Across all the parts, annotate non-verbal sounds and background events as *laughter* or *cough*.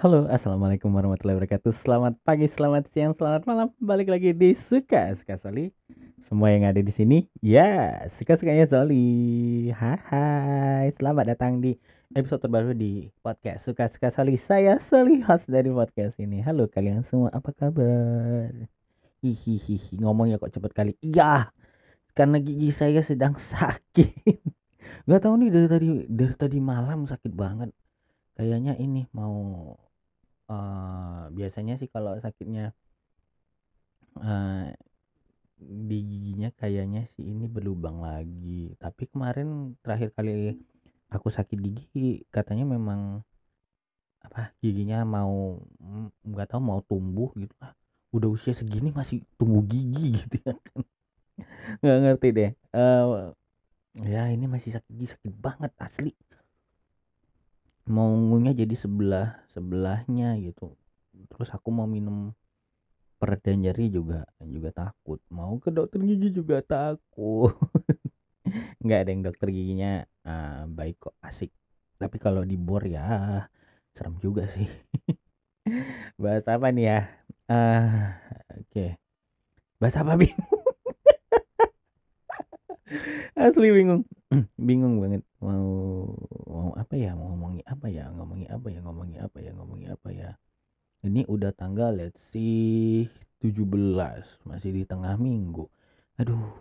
Halo, assalamualaikum warahmatullahi wabarakatuh. Selamat pagi, selamat siang, selamat malam. Balik lagi di suka suka Soli. Semua yang ada di sini, ya suka sukanya Soli. Hai, selamat datang di episode terbaru di podcast suka suka Soli. Saya Soli, host dari podcast ini. Halo kalian semua, apa kabar? Hihihi, ngomongnya kok cepet kali. Iya, karena gigi saya sedang *laughs* sakit. Gak tahu nih dari tadi dari tadi malam sakit banget. Kayaknya ini mau uh, biasanya sih kalau sakitnya uh, di giginya kayaknya sih ini berlubang lagi. Tapi kemarin terakhir kali aku sakit gigi katanya memang apa giginya mau nggak tahu mau tumbuh gitu. Lah udah usia segini masih tumbuh gigi *laughs* gitu ya kan. Nggak ngerti deh uh, ya ini masih sakit gigi sakit banget asli mau ngunyah jadi sebelah sebelahnya gitu. Terus aku mau minum pereda nyeri juga juga takut. Mau ke dokter gigi juga takut. *laughs* Nggak ada yang dokter giginya uh, baik kok asik. Tapi kalau di bor ya serem juga sih. *laughs* Bahas apa nih ya? Uh, oke. Okay. bahas apa *laughs* bingung? Asli bingung. *clears throat* Bingung banget mau mau apa ya? Mau ngomongin apa ya? Ngomongin apa ya? Ngomongin apa ya? Ngomongin apa ya? Ini udah tanggal let's see 17 masih di tengah minggu. Aduh.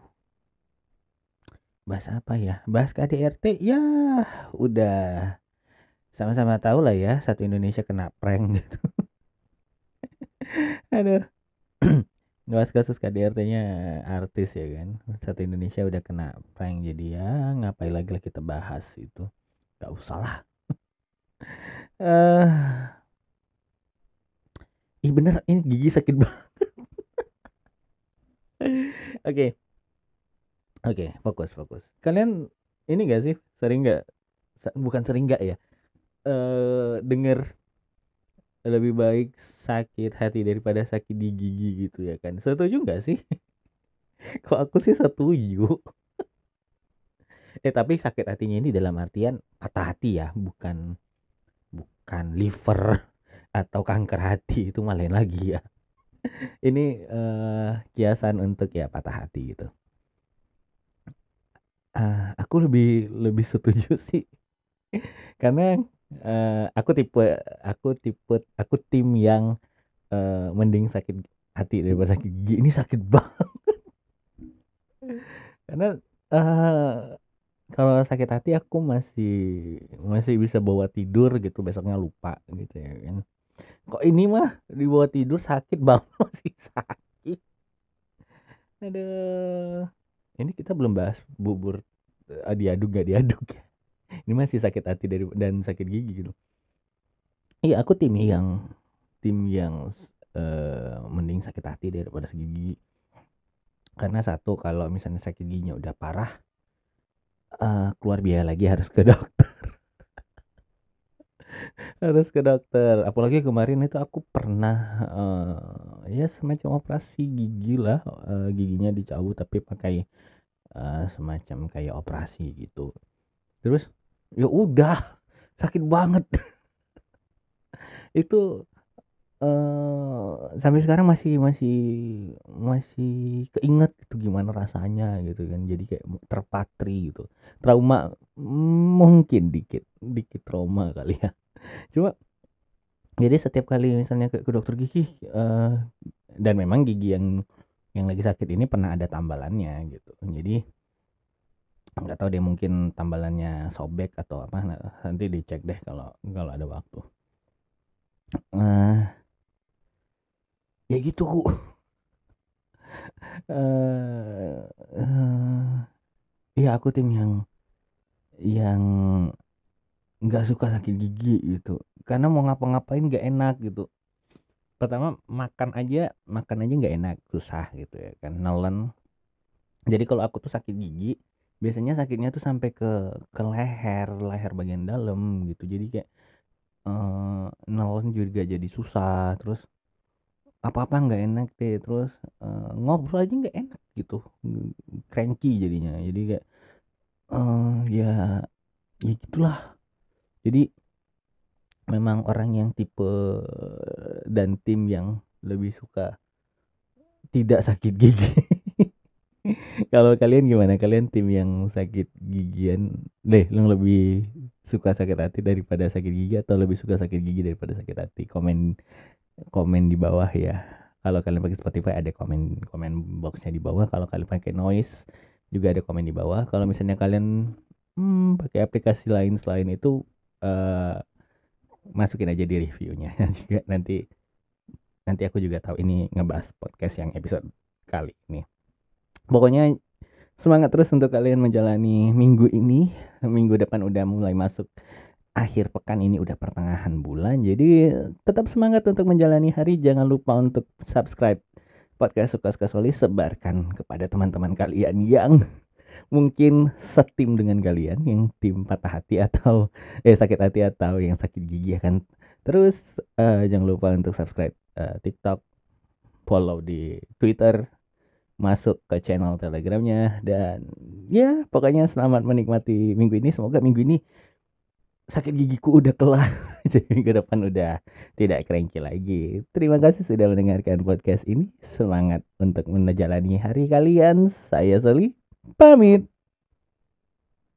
Bahas apa ya? Bahas KDRT ya udah. Sama-sama tahu lah ya satu Indonesia kena prank gitu. *laughs* Aduh Bahas kasus KDRT-nya artis ya kan. Satu Indonesia udah kena prank jadi ya ngapain lagi lah kita bahas itu. Gak usah lah. uh, *laughs* ih bener ini gigi sakit banget. *laughs* Oke. Oke, okay, fokus fokus. Kalian ini gak sih sering gak bukan sering gak ya? Eh uh, denger lebih baik sakit hati daripada sakit di gigi gitu ya kan. Setuju nggak sih? *laughs* Kok aku sih setuju. Eh tapi sakit hatinya ini dalam artian patah hati ya bukan bukan liver *laughs* atau kanker hati itu malah lagi ya. *laughs* Ini uh, kiasan untuk ya patah hati gitu. Uh, aku lebih lebih setuju sih. Karena uh, aku tipe aku tipe aku tim yang uh, mending sakit hati daripada sakit gigi. Ini sakit *laughs* banget. Karena uh, kalau sakit hati aku masih masih bisa bawa tidur gitu. Besoknya lupa gitu ya kan. Kok ini mah dibawa tidur sakit banget *laughs* masih sakit. Aduh. Ini kita belum bahas bubur diaduk gak diaduk ya ini masih sakit hati dari dan sakit gigi gitu. Iya aku tim yang tim yang uh, mending sakit hati daripada sakit gigi. Karena satu kalau misalnya sakit giginya udah parah uh, keluar biaya lagi harus ke dokter. *laughs* Harus ke dokter. Apalagi kemarin itu aku pernah uh, ya semacam operasi gigi lah uh, giginya dicabut tapi pakai uh, semacam kayak operasi gitu. Terus ya udah sakit banget. Itu uh, sampai sekarang masih masih masih keinget itu gimana rasanya gitu kan. Jadi kayak terpatri gitu. Trauma mungkin dikit dikit trauma kali ya. Cuma jadi setiap kali misalnya ke, ke dokter gigi uh, dan memang gigi yang yang lagi sakit ini pernah ada tambalannya gitu. Jadi nggak tahu deh mungkin tambalannya sobek atau apa. Nanti dicek deh kalau kalau ada waktu. Uh, ya gitu uh, uh, ya aku tim yang yang nggak suka sakit gigi gitu. Karena mau ngapa-ngapain nggak enak gitu. Pertama makan aja makan aja nggak enak susah gitu ya kan nelen. Jadi kalau aku tuh sakit gigi biasanya sakitnya tuh sampai ke ke leher leher bagian dalam gitu. Jadi kayak uh, nelen juga jadi susah terus apa-apa nggak enak deh terus uh, ngobrol aja nggak enak gitu. Cranky jadinya. Jadi kayak uh, ya ya gitulah. Jadi memang orang yang tipe dan tim yang lebih suka tidak sakit gigi. *laughs* Kalau kalian gimana? Kalian tim yang sakit gigian, deh, yang lebih suka sakit hati daripada sakit gigi atau lebih suka sakit gigi daripada sakit hati? Komen komen di bawah ya. Kalau kalian pakai Spotify ada komen komen boxnya di bawah. Kalau kalian pakai Noise juga ada komen di bawah. Kalau misalnya kalian hmm, pakai aplikasi lain selain itu uh, masukin aja di reviewnya juga *laughs* nanti nanti aku juga tahu ini ngebahas podcast yang episode kali ini pokoknya semangat terus untuk kalian menjalani minggu ini. Minggu depan udah mulai masuk. Akhir pekan ini udah pertengahan bulan. Jadi tetap semangat untuk menjalani hari. Jangan lupa untuk subscribe podcast suka suka soli. Sebarkan kepada teman-teman kalian yang *laughs* mungkin setim dengan kalian. Yang tim patah hati atau eh sakit hati atau yang sakit gigi akan terus uh, jangan lupa untuk subscribe uh, TikTok. Follow di Twitter masuk ke channel telegramnya dan ya pokoknya selamat menikmati minggu ini. Semoga minggu ini sakit gigiku udah kelar *laughs* jadi minggu depan udah tidak kerengki lagi. Terima kasih sudah mendengarkan podcast ini. Semangat untuk menjalani hari kalian. Saya Soli pamit